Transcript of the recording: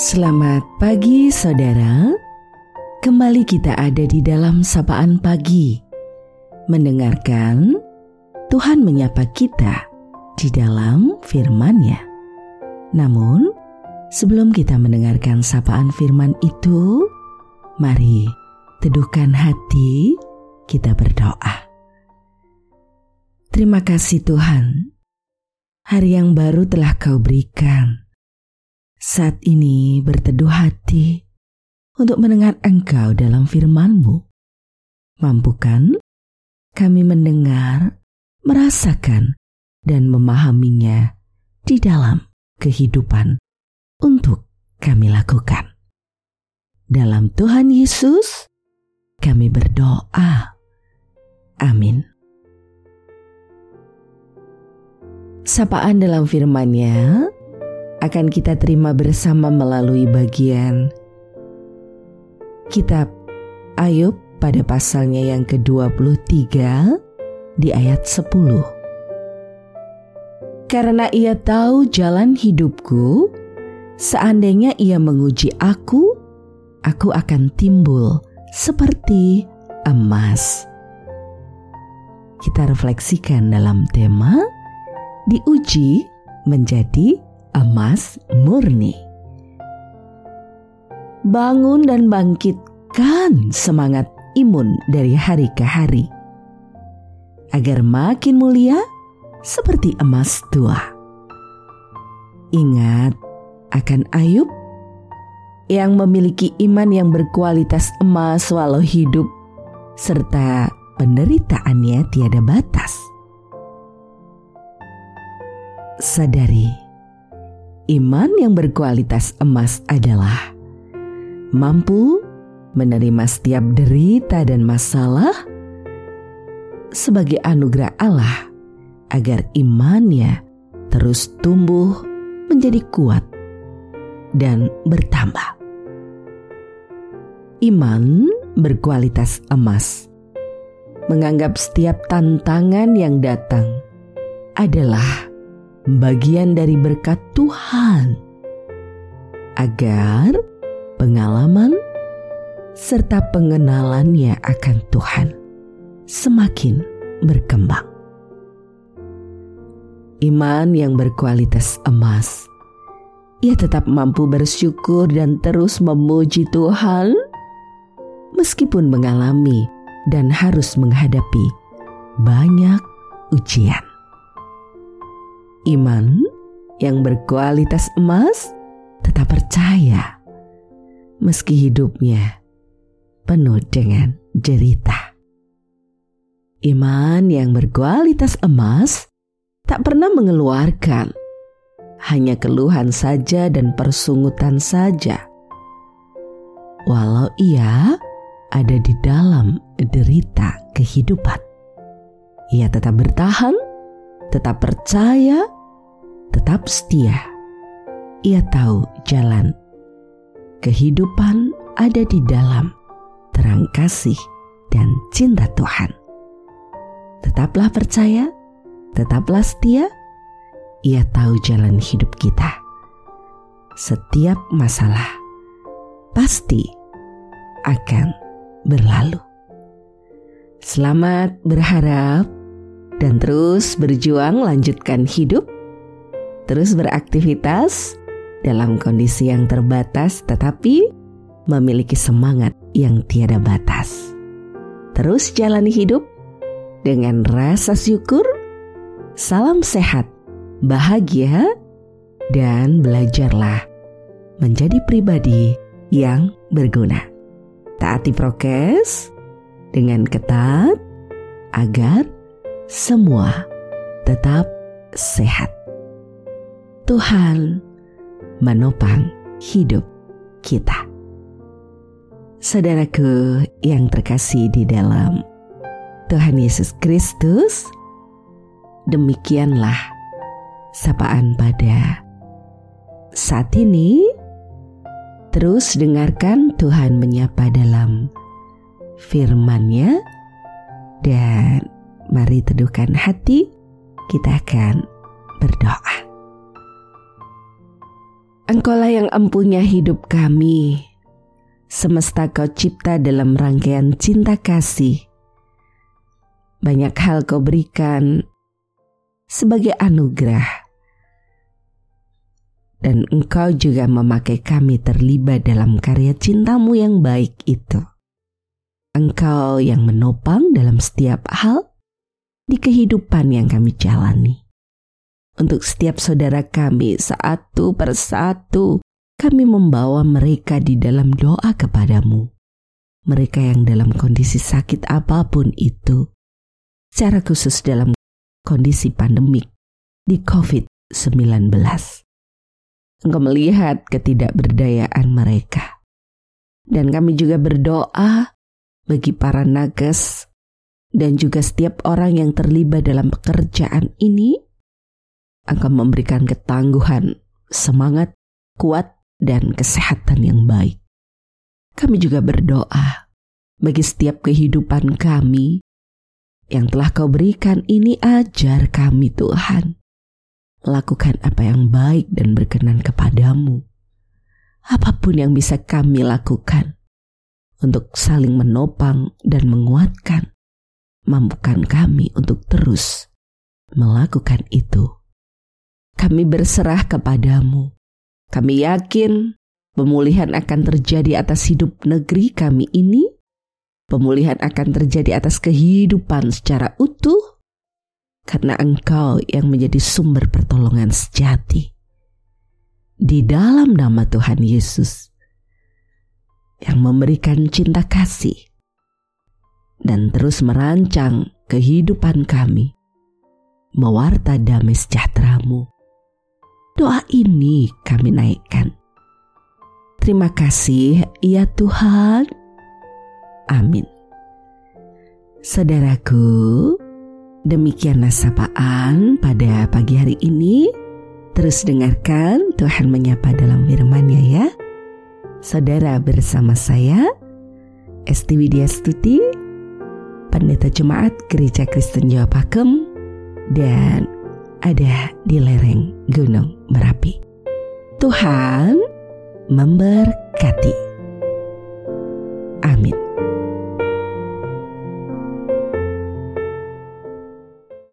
Selamat pagi saudara. Kembali kita ada di dalam sapaan pagi. Mendengarkan Tuhan menyapa kita di dalam firman-Nya. Namun sebelum kita mendengarkan sapaan firman itu Mari teduhkan hati kita berdoa. Terima kasih Tuhan. Hari yang baru telah kau berikan saat ini berteduh hati untuk mendengar Engkau dalam firman-Mu. Mampukan kami mendengar, merasakan, dan memahaminya di dalam kehidupan untuk kami lakukan. Dalam Tuhan Yesus, kami berdoa. Amin. Sapaan dalam firman-Nya akan kita terima bersama melalui bagian kitab Ayub pada pasalnya yang ke-23 di ayat 10. Karena ia tahu jalan hidupku, seandainya ia menguji aku, aku akan timbul seperti emas. Kita refleksikan dalam tema diuji menjadi emas murni. Bangun dan bangkitkan semangat imun dari hari ke hari, agar makin mulia seperti emas tua. Ingat akan Ayub yang memiliki iman yang berkualitas emas walau hidup serta penderitaannya tiada batas. Sadari Iman yang berkualitas emas adalah mampu menerima setiap derita dan masalah sebagai anugerah Allah agar imannya terus tumbuh menjadi kuat dan bertambah. Iman berkualitas emas menganggap setiap tantangan yang datang adalah bagian dari berkat Tuhan, agar pengalaman serta pengenalannya akan Tuhan semakin berkembang. Iman yang berkualitas emas, ia tetap mampu bersyukur dan terus memuji Tuhan, meskipun mengalami dan harus menghadapi banyak ujian iman yang berkualitas emas tetap percaya meski hidupnya penuh dengan jerita. Iman yang berkualitas emas tak pernah mengeluarkan hanya keluhan saja dan persungutan saja. Walau ia ada di dalam derita kehidupan, ia tetap bertahan tetap percaya, tetap setia. Ia tahu jalan. Kehidupan ada di dalam terang kasih dan cinta Tuhan. Tetaplah percaya, tetaplah setia. Ia tahu jalan hidup kita. Setiap masalah pasti akan berlalu. Selamat berharap dan terus berjuang lanjutkan hidup, terus beraktivitas dalam kondisi yang terbatas tetapi memiliki semangat yang tiada batas. Terus jalani hidup dengan rasa syukur, salam sehat, bahagia, dan belajarlah menjadi pribadi yang berguna. Taati prokes dengan ketat agar semua tetap sehat. Tuhan menopang hidup kita. Saudaraku yang terkasih di dalam Tuhan Yesus Kristus, demikianlah sapaan pada saat ini. Terus dengarkan Tuhan menyapa dalam firman-Nya dan Mari teduhkan hati, kita akan berdoa. Engkaulah yang empunya hidup kami. Semesta kau cipta dalam rangkaian cinta kasih. Banyak hal kau berikan sebagai anugerah. Dan engkau juga memakai kami terlibat dalam karya cintamu yang baik itu. Engkau yang menopang dalam setiap hal di kehidupan yang kami jalani untuk setiap saudara kami satu persatu. Kami membawa mereka di dalam doa kepadamu. Mereka yang dalam kondisi sakit apa pun itu, secara khusus dalam kondisi pandemik di COVID-19. Engkau melihat ketidakberdayaan mereka. Dan kami juga berdoa bagi para nakes dan juga setiap orang yang terlibat dalam pekerjaan ini akan memberikan ketangguhan, semangat, kuat, dan kesehatan yang baik. Kami juga berdoa bagi setiap kehidupan kami yang telah kau berikan ini ajar kami Tuhan. Lakukan apa yang baik dan berkenan kepadamu. Apa pun yang bisa kami lakukan untuk saling menopang dan menguatkan, mampukan kami untuk terus melakukan itu kami berserah kepadamu. Kami yakin pemulihan akan terjadi atas hidup negeri kami ini. Pemulihan akan terjadi atas kehidupan secara utuh karena Engkau yang menjadi sumber pertolongan sejati. Di dalam nama Tuhan Yesus yang memberikan cinta kasih dan terus merancang kehidupan kami, mewarta damai sejahteramu Doa ini kami naikkan. Terima kasih ya Tuhan. Amin. Saudaraku, demikian sapaan pada pagi hari ini. Terus dengarkan Tuhan menyapa dalam firman-Nya ya. Saudara bersama saya, Esti Widya Stuti, Pendeta Jemaat Gereja Kristen Jawa Pakem, dan ada di lereng Gunung Merapi. Tuhan memberkati.